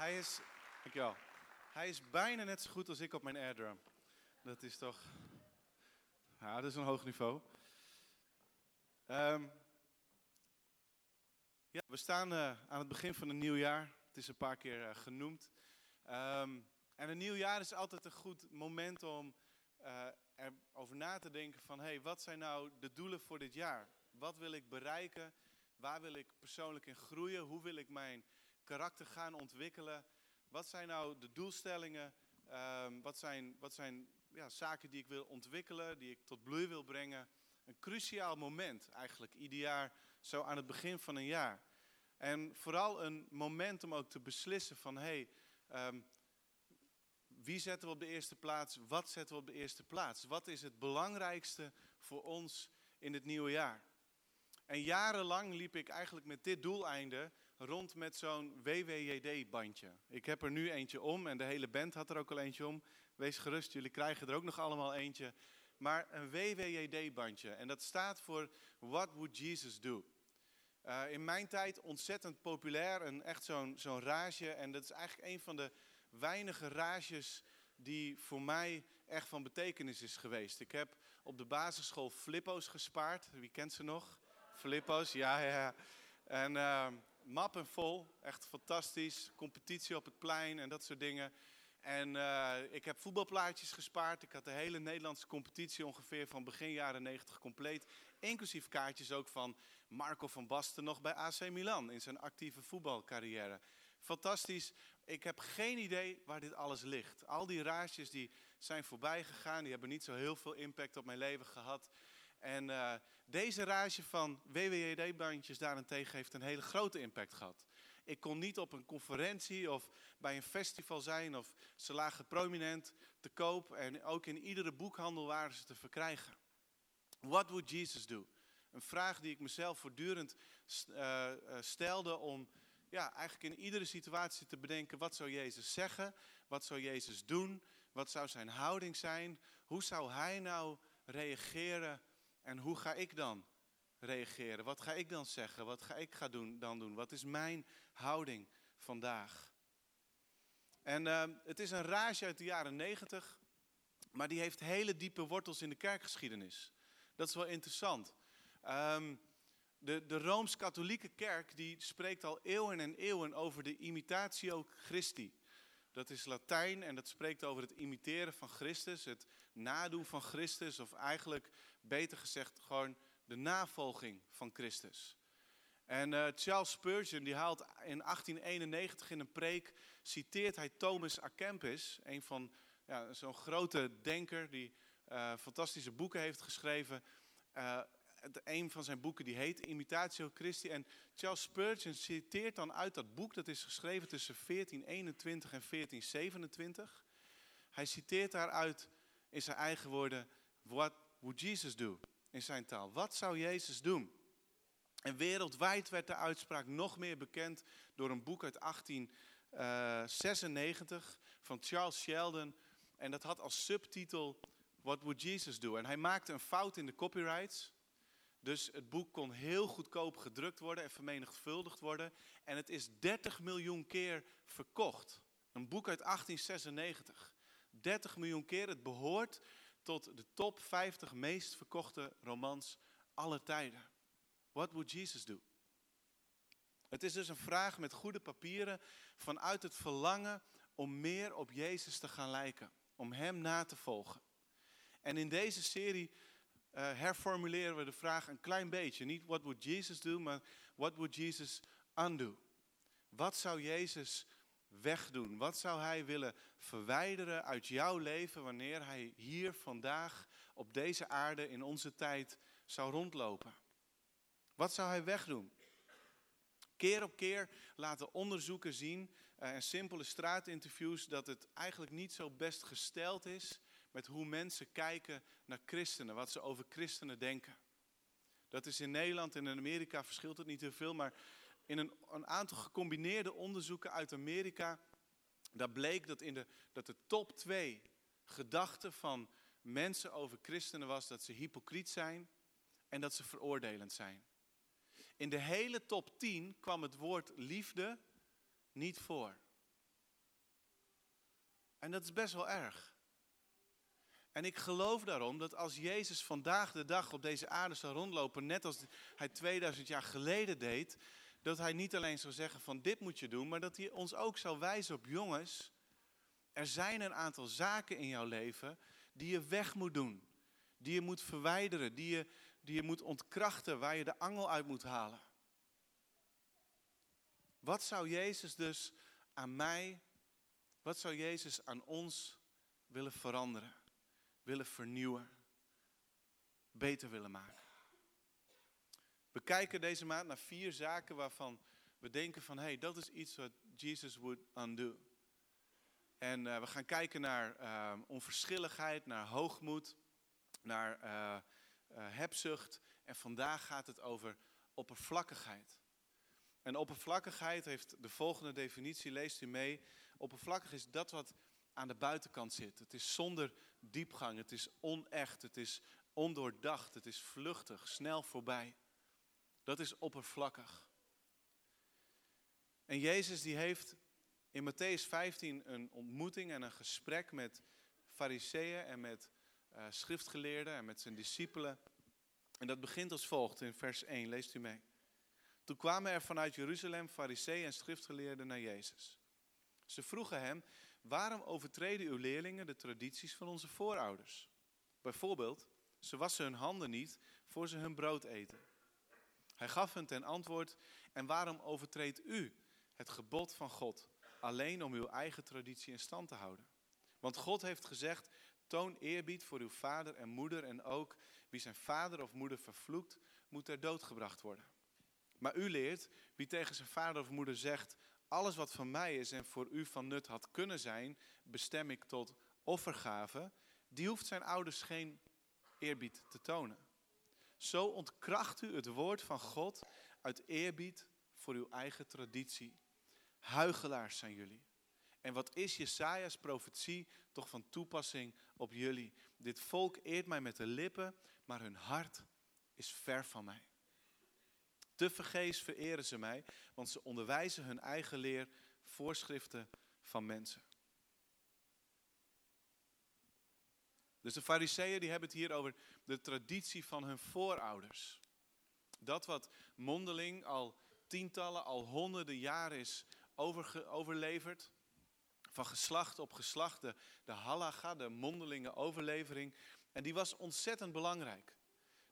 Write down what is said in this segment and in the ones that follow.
Hij is, dankjewel. Hij is bijna net zo goed als ik op mijn airdrum. Dat is toch, ja, dat is een hoog niveau. Ehm, ja, we staan uh, aan het begin van een nieuw jaar. Het is een paar keer uh, genoemd. Um, en een nieuw jaar is altijd een goed moment om uh, erover na te denken van, hey, wat zijn nou de doelen voor dit jaar? Wat wil ik bereiken? Waar wil ik persoonlijk in groeien? Hoe wil ik mijn karakter gaan ontwikkelen? Wat zijn nou de doelstellingen? Um, wat zijn, wat zijn ja, zaken die ik wil ontwikkelen, die ik tot bloei wil brengen? Een cruciaal moment eigenlijk, ieder jaar zo aan het begin van een jaar. En vooral een moment om ook te beslissen van, hé, hey, um, wie zetten we op de eerste plaats? Wat zetten we op de eerste plaats? Wat is het belangrijkste voor ons in het nieuwe jaar? En jarenlang liep ik eigenlijk met dit doeleinde rond met zo'n WWJD-bandje. Ik heb er nu eentje om en de hele band had er ook al eentje om. Wees gerust, jullie krijgen er ook nog allemaal eentje. Maar een WWJD-bandje. En dat staat voor What Would Jesus Do? Uh, in mijn tijd ontzettend populair, een, echt zo'n zo'n rage. En dat is eigenlijk een van de weinige rages die voor mij echt van betekenis is geweest. Ik heb op de basisschool flippo's gespaard. Wie kent ze nog? Flippo's, ja, ja. En uh, mappen vol, echt fantastisch. Competitie op het plein en dat soort dingen. En uh, ik heb voetbalplaatjes gespaard. Ik had de hele Nederlandse competitie ongeveer van begin jaren 90 compleet. Inclusief kaartjes ook van Marco van Basten nog bij AC Milan in zijn actieve voetbalcarrière. Fantastisch. Ik heb geen idee waar dit alles ligt. Al die raasjes die zijn voorbij gegaan. Die hebben niet zo heel veel impact op mijn leven gehad. En uh, deze rage van WWJD-bandjes daarentegen heeft een hele grote impact gehad. Ik kon niet op een conferentie of bij een festival zijn of ze lagen prominent te koop en ook in iedere boekhandel waren ze te verkrijgen. What would Jesus do? Een vraag die ik mezelf voortdurend uh, stelde om ja, eigenlijk in iedere situatie te bedenken, wat zou Jezus zeggen? Wat zou Jezus doen? Wat zou zijn houding zijn? Hoe zou hij nou reageren? En hoe ga ik dan reageren? Wat ga ik dan zeggen? Wat ga ik gaan doen, dan doen? Wat is mijn houding vandaag? En uh, het is een rage uit de jaren negentig, maar die heeft hele diepe wortels in de kerkgeschiedenis. Dat is wel interessant. Um, de, de Rooms-Katholieke Kerk die spreekt al eeuwen en eeuwen over de imitatio Christi. Dat is Latijn en dat spreekt over het imiteren van Christus, het nadoen van Christus, of eigenlijk beter gezegd gewoon de navolging van Christus. En uh, Charles Spurgeon die haalt in 1891 in een preek, citeert hij Thomas A. Kempis, een van ja, zo'n grote denker die uh, fantastische boeken heeft geschreven. Uh, een van zijn boeken die heet Imitatio Christi. En Charles Spurgeon citeert dan uit dat boek, dat is geschreven tussen 1421 en 1427. Hij citeert daaruit in zijn eigen woorden, what would Jesus do? In zijn taal. Wat zou Jezus doen? En wereldwijd werd de uitspraak nog meer bekend door een boek uit 1896 van Charles Sheldon. En dat had als subtitel What Would Jesus Do? En hij maakte een fout in de copyrights. Dus het boek kon heel goedkoop gedrukt worden en vermenigvuldigd worden. En het is 30 miljoen keer verkocht. Een boek uit 1896. 30 miljoen keer. Het behoort tot de top 50 meest verkochte romans aller tijden. What would Jesus do? Het is dus een vraag met goede papieren vanuit het verlangen om meer op Jezus te gaan lijken. Om Hem na te volgen. En in deze serie uh, herformuleren we de vraag een klein beetje. Niet what would Jesus do, maar what would Jesus undo? Wat zou Jezus wegdoen? Wat zou hij willen verwijderen uit jouw leven wanneer hij hier vandaag op deze aarde in onze tijd zou rondlopen? Wat zou hij wegdoen? Keer op keer laten onderzoeken zien uh, en simpele straatinterviews dat het eigenlijk niet zo best gesteld is met hoe mensen kijken naar christenen, wat ze over christenen denken. Dat is in Nederland en in Amerika verschilt het niet heel veel, maar in een, een aantal gecombineerde onderzoeken uit Amerika, daar bleek dat, in de, dat de top twee gedachten van mensen over christenen was dat ze hypocriet zijn en dat ze veroordelend zijn. In de hele top 10 kwam het woord liefde niet voor. En dat is best wel erg. En ik geloof daarom dat als Jezus vandaag de dag op deze aarde zou rondlopen, net als hij 2000 jaar geleden deed, dat hij niet alleen zou zeggen van dit moet je doen, maar dat hij ons ook zou wijzen op jongens, er zijn een aantal zaken in jouw leven die je weg moet doen, die je moet verwijderen, die je, die je moet ontkrachten, waar je de angel uit moet halen. Wat zou Jezus dus aan mij, wat zou Jezus aan ons willen veranderen, willen vernieuwen, beter willen maken? We kijken deze maand naar vier zaken waarvan we denken van, hé, hey, dat is iets wat Jesus would undo. En uh, we gaan kijken naar uh, onverschilligheid, naar hoogmoed, naar uh, hebzucht. En vandaag gaat het over oppervlakkigheid. En oppervlakkigheid heeft de volgende definitie, leest u mee. Oppervlakkig is dat wat aan de buitenkant zit. Het is zonder diepgang, het is onecht, het is ondoordacht, het is vluchtig, snel voorbij. Dat is oppervlakkig. En Jezus die heeft in Matthäus 15 een ontmoeting en een gesprek met fariseeën en met uh, schriftgeleerden en met zijn discipelen. En dat begint als volgt in vers 1, leest u mee. Toen kwamen er vanuit Jeruzalem fariseeën en schriftgeleerden naar Jezus. Ze vroegen hem, waarom overtreden uw leerlingen de tradities van onze voorouders? Bijvoorbeeld, ze wassen hun handen niet voor ze hun brood eten. Hij gaf hen ten antwoord, en waarom overtreedt u het gebod van God alleen om uw eigen traditie in stand te houden? Want God heeft gezegd, toon eerbied voor uw vader en moeder en ook wie zijn vader of moeder vervloekt, moet ter dood gebracht worden. Maar u leert, wie tegen zijn vader of moeder zegt, alles wat van mij is en voor u van nut had kunnen zijn, bestem ik tot offergave, die hoeft zijn ouders geen eerbied te tonen. Zo ontkracht u het woord van God uit eerbied voor uw eigen traditie. Huigelaars zijn jullie. En wat is Jesaja's profetie toch van toepassing op jullie? Dit volk eert mij met de lippen, maar hun hart is ver van mij. Te vergeefs vereren ze mij, want ze onderwijzen hun eigen leer, voorschriften van mensen. Dus de fariseeën die hebben het hier over de traditie van hun voorouders. Dat wat mondeling al tientallen, al honderden jaren is overleverd. Van geslacht op geslacht, de, de halacha, de mondelinge overlevering. En die was ontzettend belangrijk.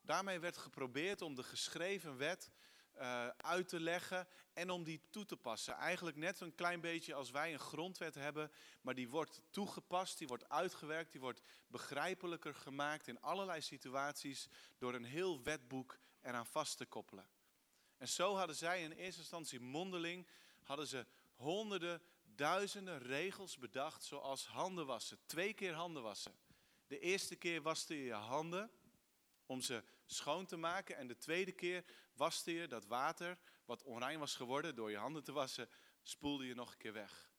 Daarmee werd geprobeerd om de geschreven wet uh, uit te leggen en om die toe te passen. Eigenlijk net een klein beetje als wij een grondwet hebben, maar die wordt toegepast, die wordt uitgewerkt, die wordt begrijpelijker gemaakt in allerlei situaties door een heel wetboek eraan vast te koppelen. En zo hadden zij in eerste instantie mondeling, hadden ze honderden, duizenden regels bedacht, zoals handen wassen. Twee keer handen wassen. De eerste keer waste je je handen om ze schoon te maken. En de tweede keer waste je dat water, wat onrein was geworden door je handen te wassen, spoelde je nog een keer weg.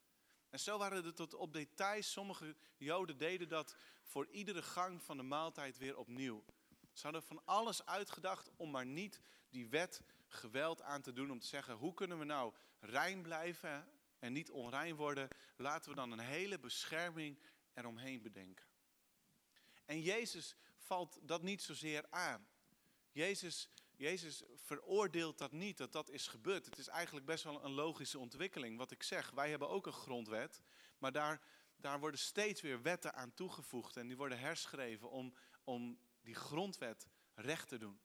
En zo waren er tot op details. Sommige Joden deden dat voor iedere gang van de maaltijd weer opnieuw. Ze hadden van alles uitgedacht om maar niet die wet geweld aan te doen. Om te zeggen, hoe kunnen we nou rein blijven en niet onrein worden? Laten we dan een hele bescherming eromheen bedenken. En Jezus valt dat niet zozeer aan. Jezus, Jezus veroordeelt dat niet, dat dat is gebeurd. Het is eigenlijk best wel een logische ontwikkeling. Wat ik zeg, wij hebben ook een grondwet, maar daar, daar worden steeds weer wetten aan toegevoegd en die worden herschreven om, om die grondwet recht te doen.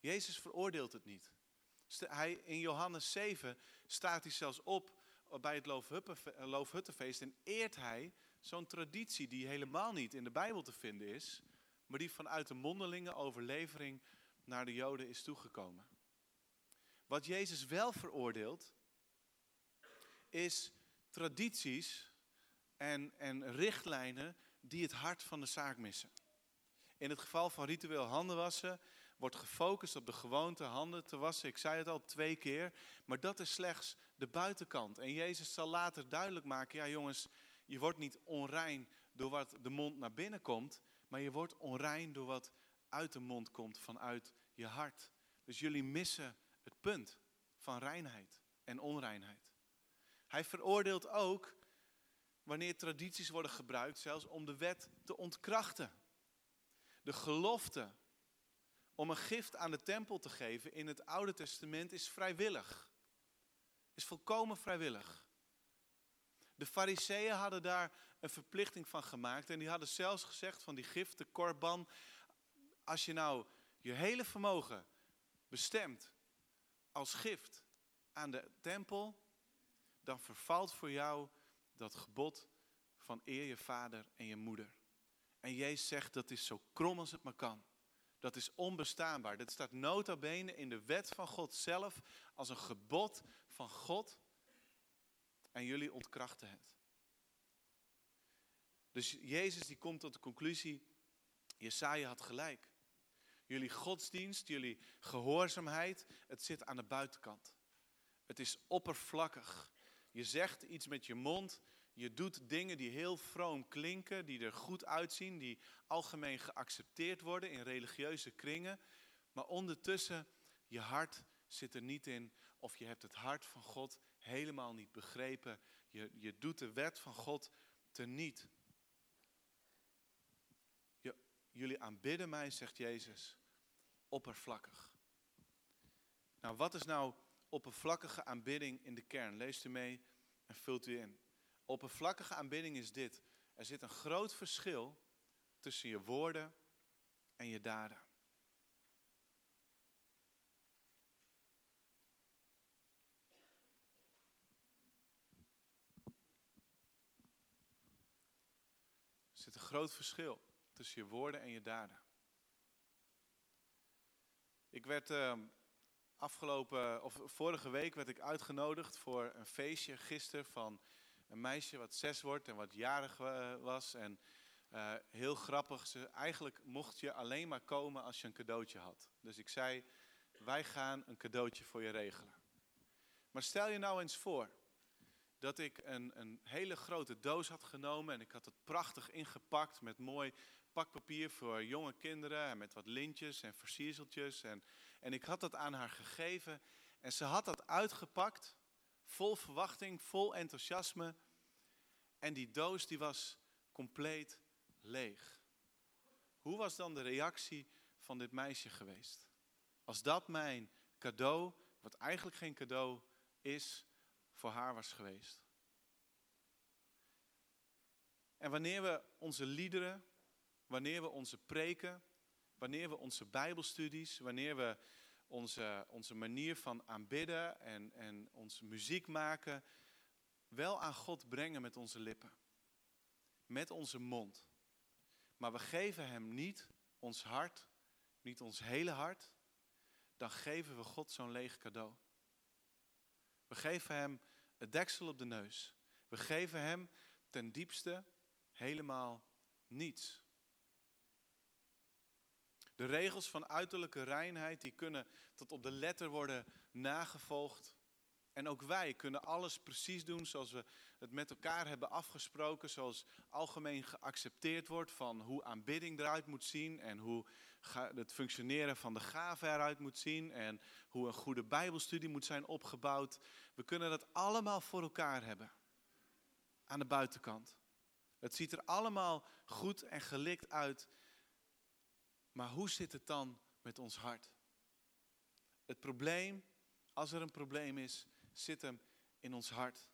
Jezus veroordeelt het niet. Hij, in Johannes 7 staat hij zelfs op bij het Loofhuttenfeest en eert hij zo'n traditie die helemaal niet in de Bijbel te vinden is, maar die vanuit de mondelinge overlevering naar de Joden is toegekomen. Wat Jezus wel veroordeelt, is tradities en, en richtlijnen die het hart van de zaak missen. In het geval van ritueel handen wassen wordt gefocust op de gewoonte handen te wassen. Ik zei het al twee keer, maar dat is slechts de buitenkant. En Jezus zal later duidelijk maken, ja jongens, je wordt niet onrein door wat de mond naar binnen komt, maar je wordt onrein door wat uit de mond komt, vanuit je hart. Dus jullie missen het punt van reinheid en onreinheid. Hij veroordeelt ook wanneer tradities worden gebruikt, zelfs om de wet te ontkrachten. De gelofte om een gift aan de tempel te geven in het Oude Testament is vrijwillig. Is volkomen vrijwillig. De fariseeën hadden daar een verplichting van gemaakt en die hadden zelfs gezegd van die gift, de korban, als je nou je hele vermogen bestemt als gift aan de tempel, dan vervalt voor jou dat gebod van eer je vader en je moeder. En Jezus zegt dat is zo krom als het maar kan. Dat is onbestaanbaar. Dat staat nota bene in de wet van God zelf als een gebod van God. En jullie ontkrachten het. Dus Jezus die komt tot de conclusie, Jesaja had gelijk. Jullie godsdienst, jullie gehoorzaamheid, het zit aan de buitenkant. Het is oppervlakkig. Je zegt iets met je mond, je doet dingen die heel vroom klinken, die er goed uitzien, die algemeen geaccepteerd worden in religieuze kringen. Maar ondertussen, je hart zit er niet in of je hebt het hart van God helemaal niet begrepen. Je, je doet de wet van God teniet. Jullie aanbidden mij, zegt Jezus, oppervlakkig. Nou, wat is nou oppervlakkige aanbidding in de kern? Leest u mee en vult u in. Oppervlakkige aanbidding is dit. Er zit een groot verschil tussen je woorden en je daden. Er zit een groot verschil tussen je woorden en je daden. Ik werd uh, afgelopen, of vorige week werd ik uitgenodigd voor een feestje gisteren van een meisje wat zes wordt en wat jarig uh, was. En uh, heel grappig, ze, eigenlijk mocht je alleen maar komen als je een cadeautje had. Dus ik zei, wij gaan een cadeautje voor je regelen. Maar stel je nou eens voor dat ik een, een hele grote doos had genomen en ik had het prachtig ingepakt met mooi pakpapier voor jonge kinderen en met wat lintjes en versierseltjes. En, en ik had dat aan haar gegeven en ze had dat uitgepakt, vol verwachting, vol enthousiasme. En die doos die was compleet leeg. Hoe was dan de reactie van dit meisje geweest? Als dat mijn cadeau, wat eigenlijk geen cadeau is, voor haar was geweest. En wanneer we onze liederen, wanneer we onze preken, wanneer we onze bijbelstudies, wanneer we onze, onze manier van aanbidden en, en onze muziek maken, wel aan God brengen met onze lippen, met onze mond. Maar we geven Hem niet ons hart, niet ons hele hart, dan geven we God zo'n leeg cadeau. We geven Hem het deksel op de neus. We geven Hem ten diepste helemaal niets. De regels van uiterlijke reinheid die kunnen tot op de letter worden nagevolgd. En ook wij kunnen alles precies doen zoals we het met elkaar hebben afgesproken, zoals algemeen geaccepteerd wordt van hoe aanbidding eruit moet zien en hoe het functioneren van de gave eruit moet zien en hoe een goede bijbelstudie moet zijn opgebouwd. We kunnen dat allemaal voor elkaar hebben aan de buitenkant. Het ziet er allemaal goed en gelikt uit, maar hoe zit het dan met ons hart? Het probleem, als er een probleem is, zit hem in ons hart.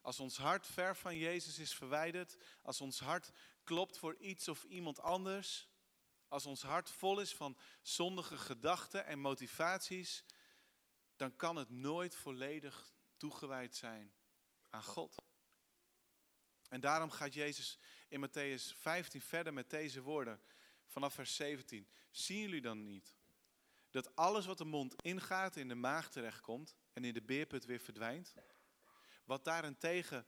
Als ons hart ver van Jezus is verwijderd, als ons hart klopt voor iets of iemand anders, als ons hart vol is van zondige gedachten en motivaties, dan kan het nooit volledig toegewijd zijn aan God. En daarom gaat Jezus in Matthäus 15 verder met deze woorden vanaf vers 17. Zien jullie dan niet dat alles wat de mond ingaat in de maag terechtkomt en in de beerput weer verdwijnt? Wat daarentegen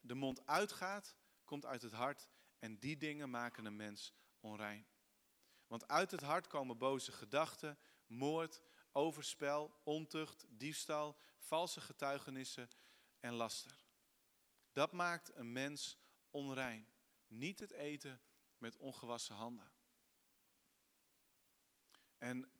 de mond uitgaat, komt uit het hart en die dingen maken een mens onrein. Want uit het hart komen boze gedachten, moord, overspel, ontucht, diefstal, valse getuigenissen en laster. Dat maakt een mens onrein. Niet het eten met ongewassen handen. En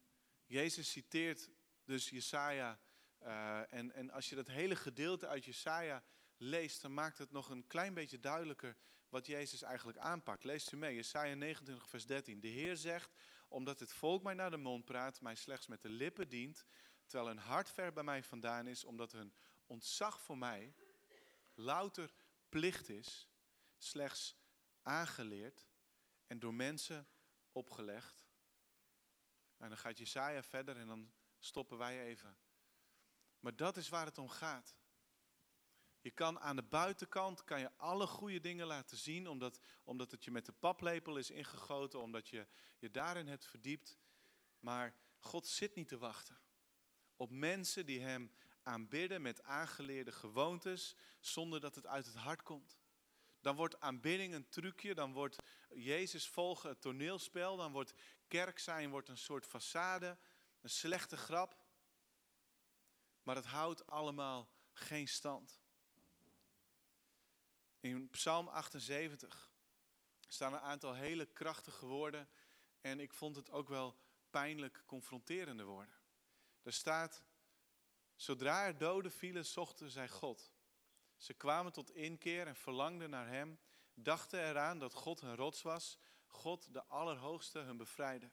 Jezus citeert dus Jesaja. Uh, en, en als je dat hele gedeelte uit Jesaja leest, dan maakt het nog een klein beetje duidelijker wat Jezus eigenlijk aanpakt. Leest u mee, Jesaja 29, vers 13. De Heer zegt, omdat het volk mij naar de mond praat, mij slechts met de lippen dient, terwijl hun hart ver bij mij vandaan is, omdat hun ontzag voor mij louter plicht is, slechts aangeleerd en door mensen opgelegd. En dan gaat Jesaja verder en dan stoppen wij even. Maar dat is waar het om gaat. Je kan aan de buitenkant kan je alle goede dingen laten zien, omdat, omdat het je met de paplepel is ingegoten, omdat je je daarin hebt verdiept. Maar God zit niet te wachten op mensen die Hem aanbidden met aangeleerde gewoontes, zonder dat het uit het hart komt. Dan wordt aanbidding een trucje, dan wordt Jezus volgen het toneelspel, dan wordt kerk zijn wordt een soort façade, een slechte grap. Maar het houdt allemaal geen stand. In Psalm 78 staan een aantal hele krachtige woorden en ik vond het ook wel pijnlijk confronterende woorden. Er staat, zodra er doden vielen, zochten zij God. Ze kwamen tot inkeer en verlangden naar Hem, dachten eraan dat God hun rots was, God de Allerhoogste hun bevrijder.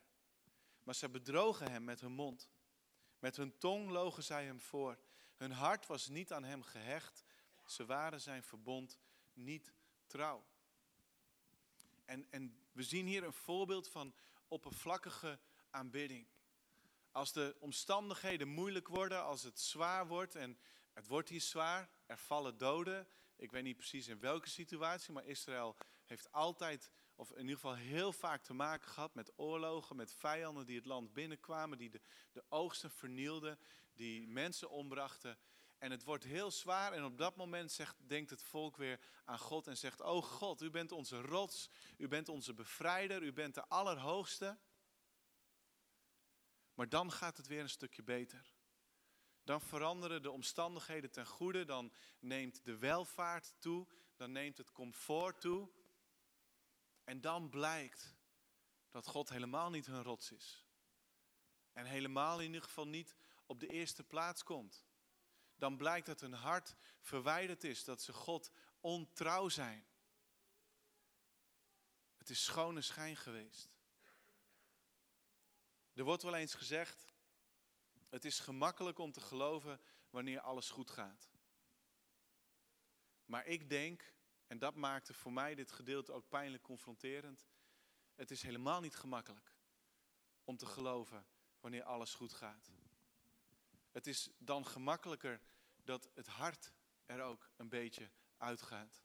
Maar zij bedrogen Hem met hun mond. Met hun tong logen zij Hem voor. Hun hart was niet aan Hem gehecht. Ze waren Zijn verbond niet trouw. En, en we zien hier een voorbeeld van oppervlakkige aanbidding. Als de omstandigheden moeilijk worden, als het zwaar wordt en het wordt hier zwaar, er vallen doden. Ik weet niet precies in welke situatie, maar Israël heeft altijd, of in ieder geval heel vaak te maken gehad met oorlogen, met vijanden die het land binnenkwamen, die de, de oogsten vernielden, die mensen ombrachten. En het wordt heel zwaar en op dat moment zegt, denkt het volk weer aan God en zegt, oh God, u bent onze rots, u bent onze bevrijder, u bent de Allerhoogste. Maar dan gaat het weer een stukje beter. Dan veranderen de omstandigheden ten goede, dan neemt de welvaart toe, dan neemt het comfort toe. En dan blijkt dat God helemaal niet hun rots is. En helemaal in ieder geval niet op de eerste plaats komt dan blijkt dat hun hart verwijderd is, dat ze God ontrouw zijn. Het is schone schijn geweest. Er wordt wel eens gezegd, het is gemakkelijk om te geloven wanneer alles goed gaat. Maar ik denk, en dat maakte voor mij dit gedeelte ook pijnlijk confronterend, het is helemaal niet gemakkelijk om te geloven wanneer alles goed gaat. Het is dan gemakkelijker dat het hart er ook een beetje uitgaat.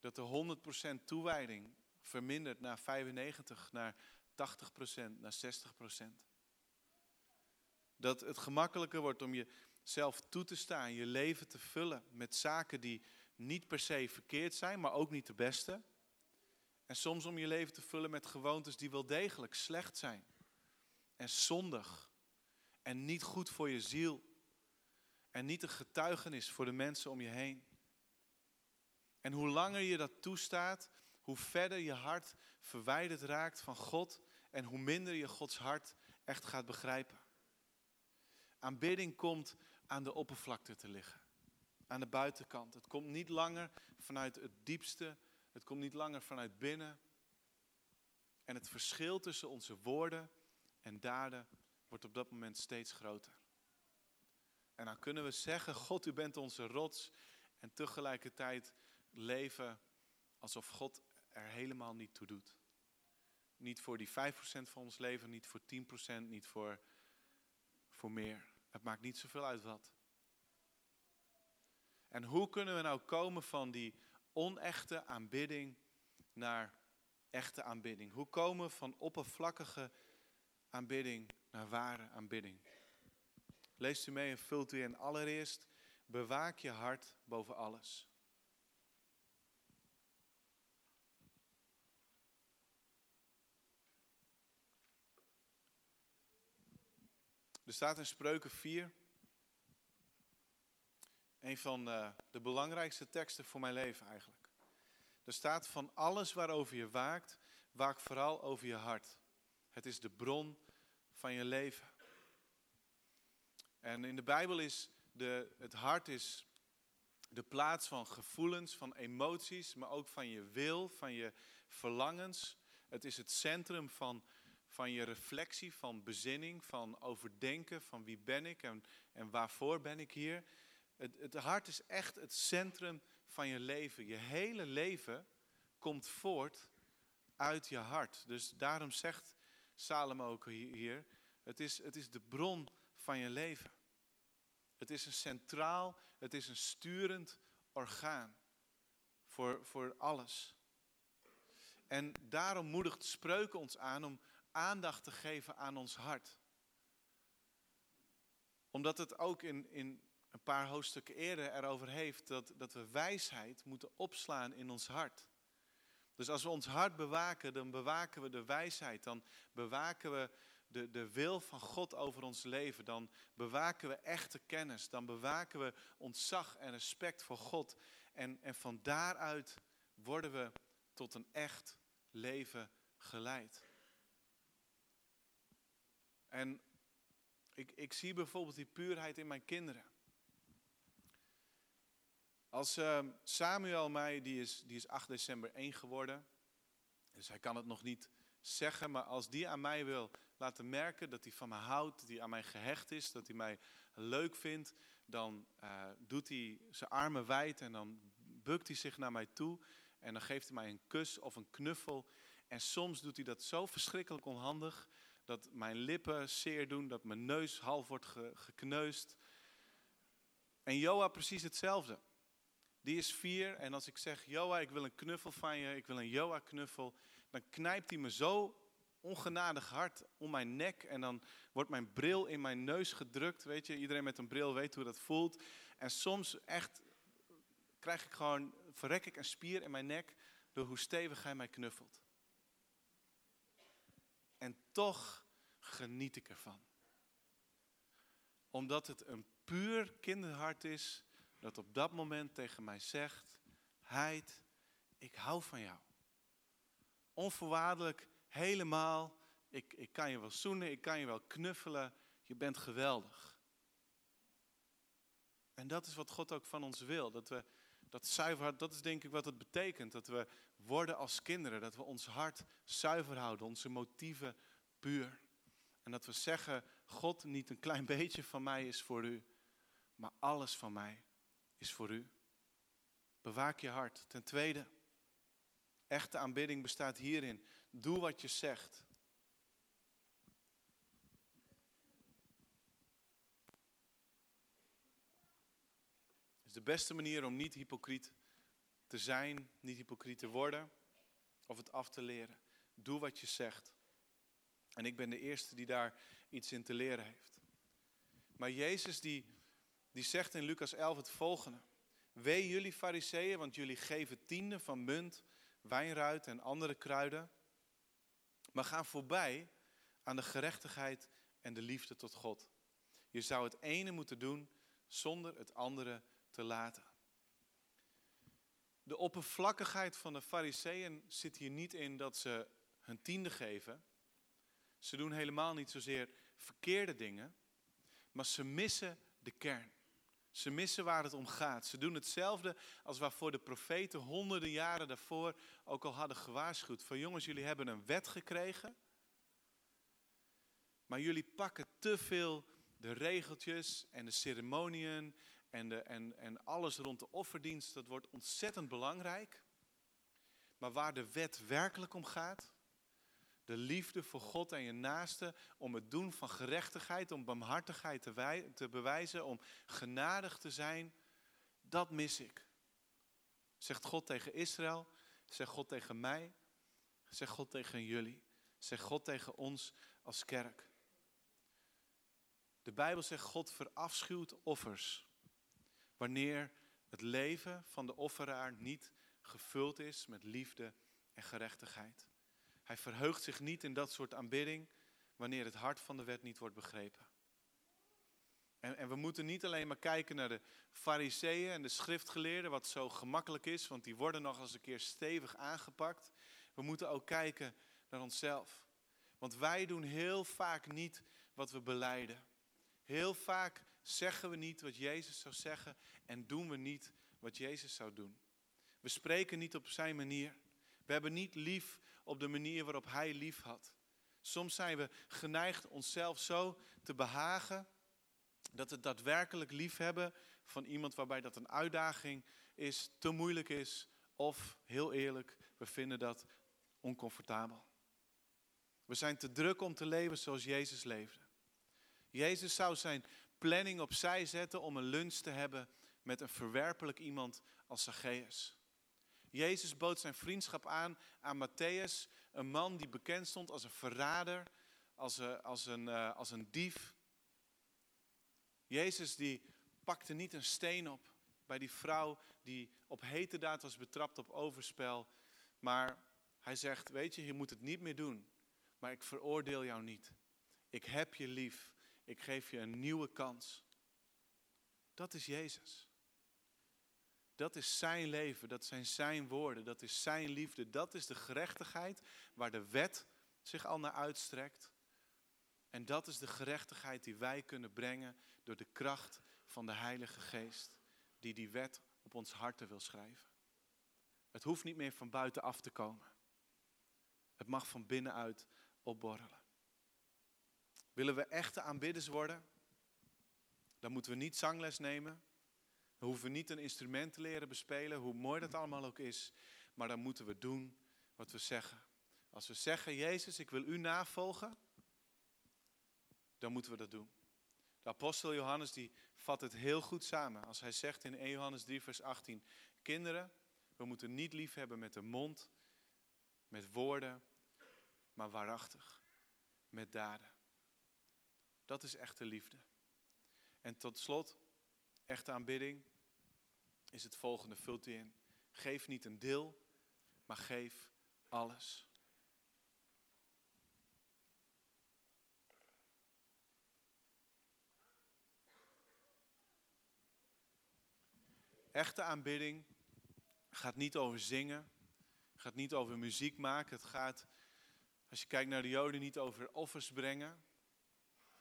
Dat de 100% toewijding vermindert naar 95, naar 80%, naar 60%. Dat het gemakkelijker wordt om jezelf toe te staan, je leven te vullen met zaken die niet per se verkeerd zijn, maar ook niet de beste. En soms om je leven te vullen met gewoontes die wel degelijk slecht zijn. En zondig. En niet goed voor je ziel en niet een getuigenis voor de mensen om je heen. En hoe langer je dat toestaat, hoe verder je hart verwijderd raakt van God en hoe minder je Gods hart echt gaat begrijpen. Aanbidding komt aan de oppervlakte te liggen, aan de buitenkant. Het komt niet langer vanuit het diepste, het komt niet langer vanuit binnen. En het verschil tussen onze woorden en daden wordt op dat moment steeds groter. En dan kunnen we zeggen, God, u bent onze rots. En tegelijkertijd leven alsof God er helemaal niet toe doet. Niet voor die 5% van ons leven, niet voor 10%, niet voor, voor meer. Het maakt niet zoveel uit wat. En hoe kunnen we nou komen van die onechte aanbidding naar echte aanbidding? Hoe komen we van oppervlakkige aanbidding naar ware aanbidding? Leest u mee en vult u in. Allereerst, bewaak je hart boven alles. Er staat in Spreuken 4, een van de, de belangrijkste teksten voor mijn leven eigenlijk. Er staat van alles waarover je waakt, waak vooral over je hart. Het is de bron van je leven. En in de Bijbel is de, het hart is de plaats van gevoelens, van emoties, maar ook van je wil, van je verlangens. Het is het centrum van, van je reflectie, van bezinning, van overdenken, van wie ben ik en, en waarvoor ben ik hier. Het, het hart is echt het centrum van je leven. Je hele leven komt voort uit je hart. Dus daarom zegt Salomo ook hier, het is, het is de bron van je leven. Het is een centraal, het is een sturend orgaan voor, voor alles. En daarom moedigt spreuken ons aan om aandacht te geven aan ons hart. Omdat het ook in, in een paar hoofdstukken eerder erover heeft dat, dat we wijsheid moeten opslaan in ons hart. Dus als we ons hart bewaken, dan bewaken we de wijsheid. Dan bewaken we de, de wil van God over ons leven. Dan bewaken we echte kennis. Dan bewaken we ontzag en respect voor God. En, en van daaruit worden we tot een echt leven geleid. En ik, ik zie bijvoorbeeld die puurheid in mijn kinderen. Als uh, Samuel mij, die is, die is 8 december 1 geworden. Dus hij kan het nog niet zeggen, maar als die aan mij wil laten merken dat hij van me houdt, dat hij aan mij gehecht is, dat hij mij leuk vindt, dan uh, doet hij zijn armen wijd en dan bukt hij zich naar mij toe en dan geeft hij mij een kus of een knuffel. En soms doet hij dat zo verschrikkelijk onhandig dat mijn lippen zeer doen, dat mijn neus half wordt gekneusd. En Joa precies hetzelfde. Die is vier en als ik zeg, Joa, ik wil een knuffel van je, ik wil een Joa knuffel, dan knijpt hij me zo ongenadig hard om mijn nek en dan wordt mijn bril in mijn neus gedrukt. Weet je, iedereen met een bril weet hoe dat voelt. En soms echt krijg ik gewoon, verrek ik een spier in mijn nek door hoe stevig hij mij knuffelt. En toch geniet ik ervan. Omdat het een puur kinderhart is dat op dat moment tegen mij zegt, Heid, ik hou van jou. Onvoorwaardelijk, helemaal. Ik, ik kan je wel zoenen, ik kan je wel knuffelen. Je bent geweldig. En dat is wat God ook van ons wil. Dat we dat zuiver hart, dat is denk ik wat het betekent. Dat we worden als kinderen. Dat we ons hart zuiver houden, onze motieven puur. En dat we zeggen, God, niet een klein beetje van mij is voor u, maar alles van mij is voor u. Bewaak je hart. Ten tweede, echte aanbidding bestaat hierin. Doe wat je zegt. Is de beste manier om niet hypocriet te zijn, niet hypocriet te worden of het af te leren. Doe wat je zegt. En ik ben de eerste die daar iets in te leren heeft. Maar Jezus die die zegt in Lucas 11 het volgende. Wee jullie fariseeën, want jullie geven tienden van munt, wijnruit en andere kruiden. Maar gaan voorbij aan de gerechtigheid en de liefde tot God. Je zou het ene moeten doen zonder het andere te laten. De oppervlakkigheid van de fariseeën zit hier niet in dat ze hun tiende geven. Ze doen helemaal niet zozeer verkeerde dingen, maar ze missen de kern. Ze missen waar het om gaat. Ze doen hetzelfde als waarvoor de profeten honderden jaren daarvoor ook al hadden gewaarschuwd. Van jongens, jullie hebben een wet gekregen. Maar jullie pakken te veel de regeltjes en de ceremoniën en, de, en, en alles rond de offerdienst. Dat wordt ontzettend belangrijk. Maar waar de wet werkelijk om gaat, de liefde voor God en je naaste, om het doen van gerechtigheid, om barmhartigheid te, te bewijzen, om genadig te zijn, dat mis ik. Zegt God tegen Israël, zegt God tegen mij, zegt God tegen jullie, zegt God tegen ons als kerk. De Bijbel zegt God verafschuwt offers wanneer het leven van de offeraar niet gevuld is met liefde en gerechtigheid. Hij verheugt zich niet in dat soort aanbidding wanneer het hart van de wet niet wordt begrepen. En, en we moeten niet alleen maar kijken naar de fariseeën en de schriftgeleerden, wat zo gemakkelijk is, want die worden nog eens een keer stevig aangepakt. We moeten ook kijken naar onszelf. Want wij doen heel vaak niet wat we beleiden. Heel vaak zeggen we niet wat Jezus zou zeggen en doen we niet wat Jezus zou doen. We spreken niet op zijn manier. We hebben niet lief op de manier waarop hij lief had. Soms zijn we geneigd onszelf zo te behagen dat het daadwerkelijk liefhebben van iemand waarbij dat een uitdaging is, te moeilijk is of heel eerlijk, we vinden dat oncomfortabel. We zijn te druk om te leven zoals Jezus leefde. Jezus zou zijn planning opzij zetten om een lunch te hebben met een verwerpelijk iemand als Zacchaeus. Jezus bood zijn vriendschap aan aan Matthäus, een man die bekend stond als een verrader, als een, als een, eh, als een dief. Jezus die pakte niet een steen op bij die vrouw die op hete daad was betrapt op overspel, maar hij zegt, weet je, je moet het niet meer doen, maar ik veroordeel jou niet. Ik heb je lief, ik geef je een nieuwe kans. Dat is Jezus. Dat is zijn leven, dat zijn zijn woorden, dat is zijn liefde. Dat is de gerechtigheid waar de wet zich al naar uitstrekt. En dat is de gerechtigheid die wij kunnen brengen door de kracht van de Heilige Geest, die die wet op ons harten wil schrijven. Het hoeft niet meer van buiten af te komen. Het mag van binnenuit opborrelen. Willen we echte aanbidders worden? Dan moeten we niet zangles nemen. We hoeven niet een instrument te leren bespelen, hoe mooi dat allemaal ook is. Maar dan moeten we doen wat we zeggen. Als we zeggen, Jezus, ik wil u navolgen, dan moeten we dat doen. De apostel Johannes die vat het heel goed samen als hij zegt in 1 Johannes 3 vers 18, kinderen, we moeten niet lief hebben met de mond, met woorden, maar waarachtig, met daden. Dat is echte liefde. En tot slot, echte aanbidding is het volgende, vult in. Geef niet een deel, maar geef alles. Echte aanbidding gaat niet over zingen, gaat niet over muziek maken. Het gaat, als je kijkt naar de Joden, niet over offers brengen.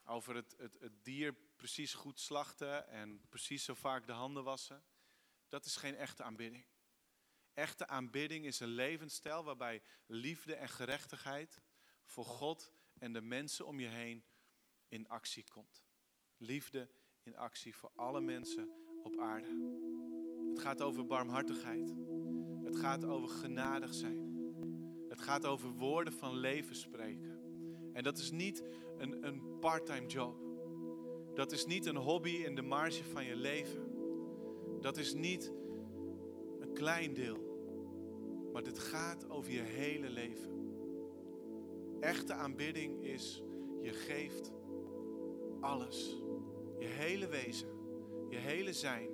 Over het, het, het dier precies goed slachten en precies zo vaak de handen wassen. Dat is geen echte aanbidding. Echte aanbidding is een levensstijl waarbij liefde en gerechtigheid voor God en de mensen om je heen in actie komt. Liefde in actie voor alle mensen op aarde. Het gaat over barmhartigheid. Het gaat over genadig zijn. Het gaat over woorden van leven spreken. En dat is niet een, een part-time job. Dat is niet een hobby in de marge van je leven. Dat is niet een klein deel. Maar dit gaat over je hele leven. Echte aanbidding is, je geeft alles. Je hele wezen, je hele zijn,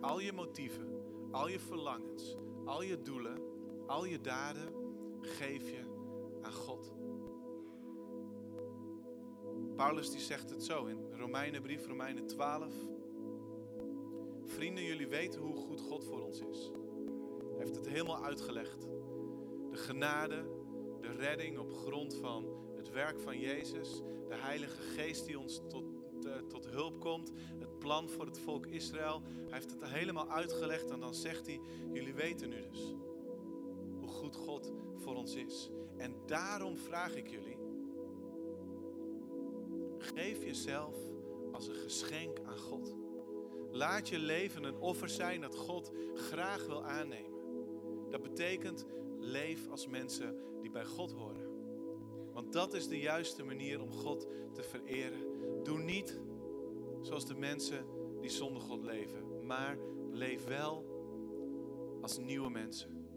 al je motieven, al je verlangens, al je doelen, al je daden geef je aan God. Paulus die zegt het zo in Romeinenbrief, Romeinen 12. Vrienden, jullie weten hoe goed God voor ons is. Hij heeft het helemaal uitgelegd. De genade, de redding op grond van het werk van Jezus, de Heilige Geest die ons tot, uh, tot hulp komt, het plan voor het volk Israël. Hij heeft het helemaal uitgelegd en dan zegt hij, jullie weten nu dus hoe goed God voor ons is. En daarom vraag ik jullie, geef jezelf als een geschenk aan God. Laat je leven een offer zijn dat God graag wil aannemen. Dat betekent leef als mensen die bij God horen. Want dat is de juiste manier om God te vereren. Doe niet zoals de mensen die zonder God leven, maar leef wel als nieuwe mensen.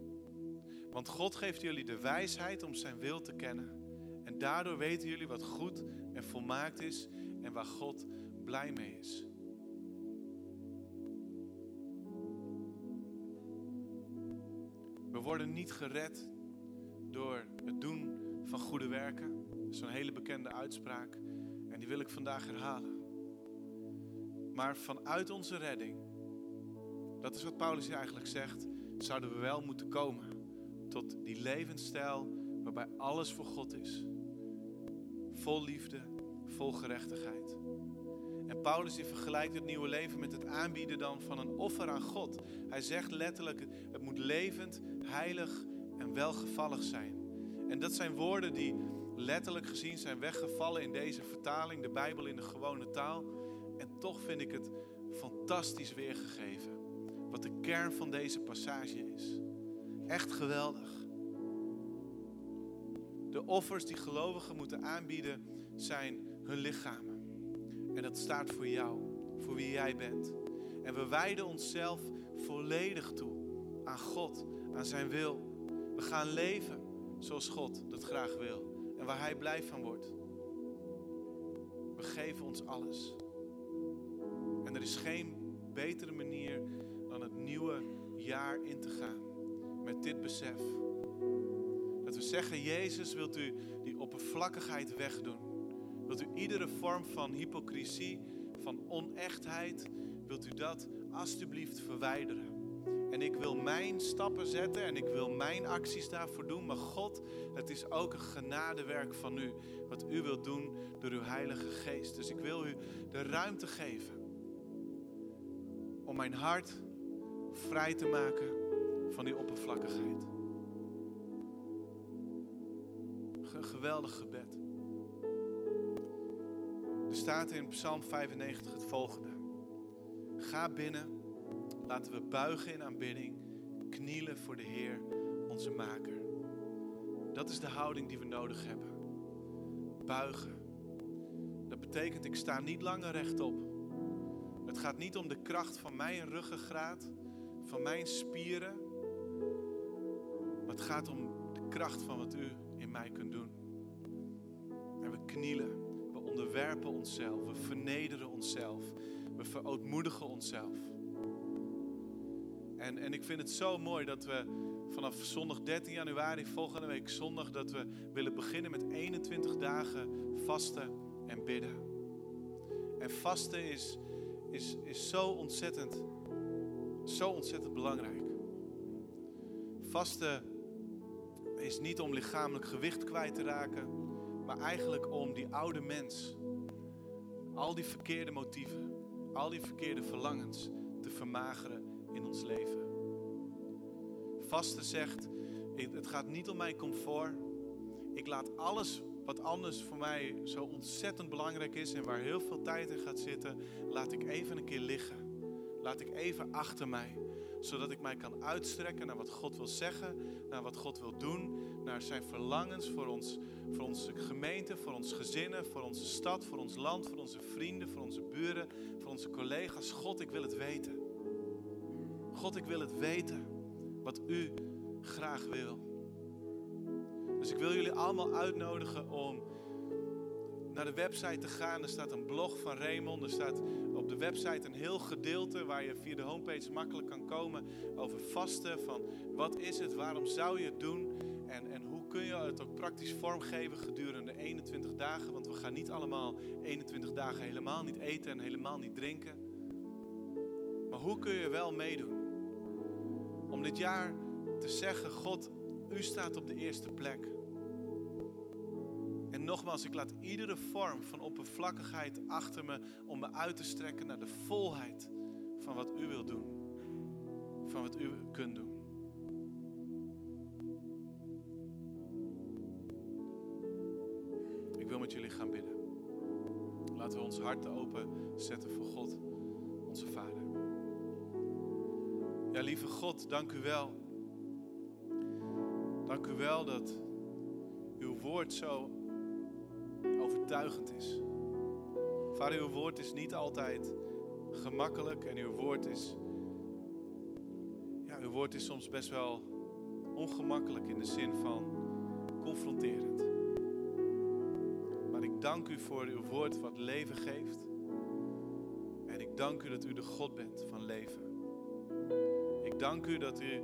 Want God geeft jullie de wijsheid om zijn wil te kennen. En daardoor weten jullie wat goed en volmaakt is en waar God blij mee is. We worden niet gered door het doen van goede werken. Dat is een hele bekende uitspraak en die wil ik vandaag herhalen. Maar vanuit onze redding, dat is wat Paulus hier eigenlijk zegt, zouden we wel moeten komen tot die levensstijl waarbij alles voor God is. Vol liefde, vol gerechtigheid. En Paulus die vergelijkt het nieuwe leven met het aanbieden dan van een offer aan God. Hij zegt letterlijk, het moet levend, heilig en welgevallig zijn. En dat zijn woorden die letterlijk gezien zijn weggevallen in deze vertaling, de Bijbel in de gewone taal. En toch vind ik het fantastisch weergegeven. Wat de kern van deze passage is. Echt geweldig. De offers die gelovigen moeten aanbieden zijn hun lichamen. En dat staat voor jou, voor wie jij bent. En we wijden onszelf volledig toe aan God, aan zijn wil. We gaan leven zoals God dat graag wil en waar Hij blij van wordt. We geven ons alles. En er is geen betere manier dan het nieuwe jaar in te gaan met dit besef. We zeggen, Jezus, wilt u die oppervlakkigheid wegdoen? Wilt u iedere vorm van hypocrisie, van onechtheid, wilt u dat alsjeblieft verwijderen? En ik wil mijn stappen zetten en ik wil mijn acties daarvoor doen. Maar God, het is ook een genadewerk van u. Wat u wilt doen door uw Heilige Geest. Dus ik wil u de ruimte geven. Om mijn hart vrij te maken van die oppervlakkigheid. Geweldig gebed. Er staat in Psalm 95 het volgende. Ga binnen Laten we buigen in aanbidding, knielen voor de Heer, onze Maker. Dat is de houding die we nodig hebben. Buigen. Dat betekent, ik sta niet langer rechtop. Het gaat niet om de kracht van mijn ruggengraat, van mijn spieren. Maar het gaat om de kracht van wat u in mij kunt doen. Knielen, we onderwerpen onszelf, we vernederen onszelf, we verootmoedigen onszelf. En, en ik vind het zo mooi dat we vanaf zondag 13 januari, volgende week zondag, dat we willen beginnen met 21 dagen vasten en bidden. En vasten is, is, is zo ontzettend, zo ontzettend belangrijk. Vasten is niet om lichamelijk gewicht kwijt te raken, maar eigenlijk om die oude mens, al die verkeerde motieven, al die verkeerde verlangens te vermageren in ons leven. Vasten zegt, het gaat niet om mijn comfort. Ik laat alles wat anders voor mij zo ontzettend belangrijk is en waar heel veel tijd in gaat zitten, laat ik even een keer liggen. Laat ik even achter mij, zodat ik mij kan uitstrekken naar wat God wil zeggen, naar wat God wil doen, naar zijn verlangens voor, ons, voor onze gemeente, voor ons gezinnen, voor onze stad, voor ons land, voor onze vrienden, voor onze buren, voor onze collega's. God, ik wil het weten. God, ik wil het weten wat u graag wil. Dus ik wil jullie allemaal uitnodigen om naar de website te gaan. Er staat een blog van Raymond. Er staat op de website een heel gedeelte waar je via de homepage makkelijk kan komen over vasten. Van wat is het, waarom zou je het doen en, en hoe kun je het ook praktisch vormgeven gedurende 21 dagen. Want we gaan niet allemaal 21 dagen helemaal niet eten en helemaal niet drinken. Maar hoe kun je wel meedoen? Om dit jaar te zeggen, God, u staat op de eerste plek. En nogmaals, ik laat iedere vorm van oppervlakkigheid achter me om me uit te strekken naar de volheid van wat u wilt doen. Van wat u kunt doen. Ik wil met jullie gaan bidden. Laten we ons harten open zetten voor God, onze Vader. Ja, lieve God, dank u wel. Dank u wel dat uw woord zo overtuigend is. Vader, uw woord is niet altijd gemakkelijk en uw woord is, ja, uw woord is soms best wel ongemakkelijk in de zin van confronterend. Maar ik dank u voor uw woord wat leven geeft. En ik dank u dat u de God bent van leven. Ik dank u dat u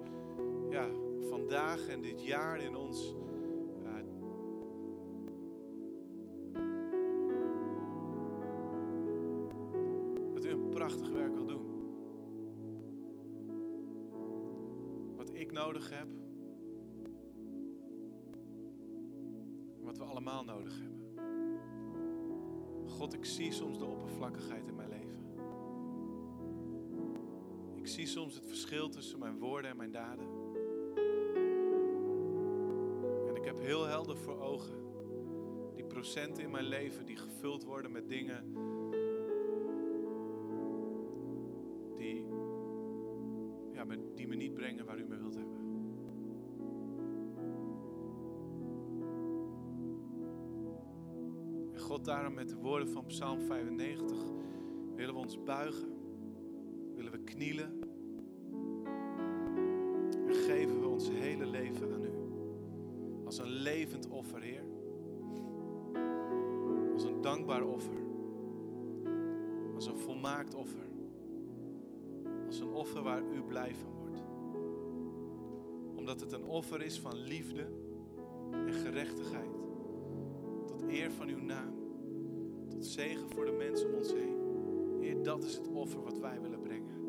ja, vandaag en dit jaar in ons zie soms het verschil tussen mijn woorden en mijn daden. En ik heb heel helder voor ogen die procenten in mijn leven die gevuld worden met dingen die, ja, die me niet brengen waar u me wilt hebben. En God, daarom met de woorden van Psalm 95 willen we ons buigen, willen we knielen Heer. Als een dankbaar offer. Als een volmaakt offer. Als een offer waar u blij van wordt. Omdat het een offer is van liefde en gerechtigheid. Tot eer van uw naam. Tot zegen voor de mensen om ons heen. Heer, dat is het offer wat wij willen brengen.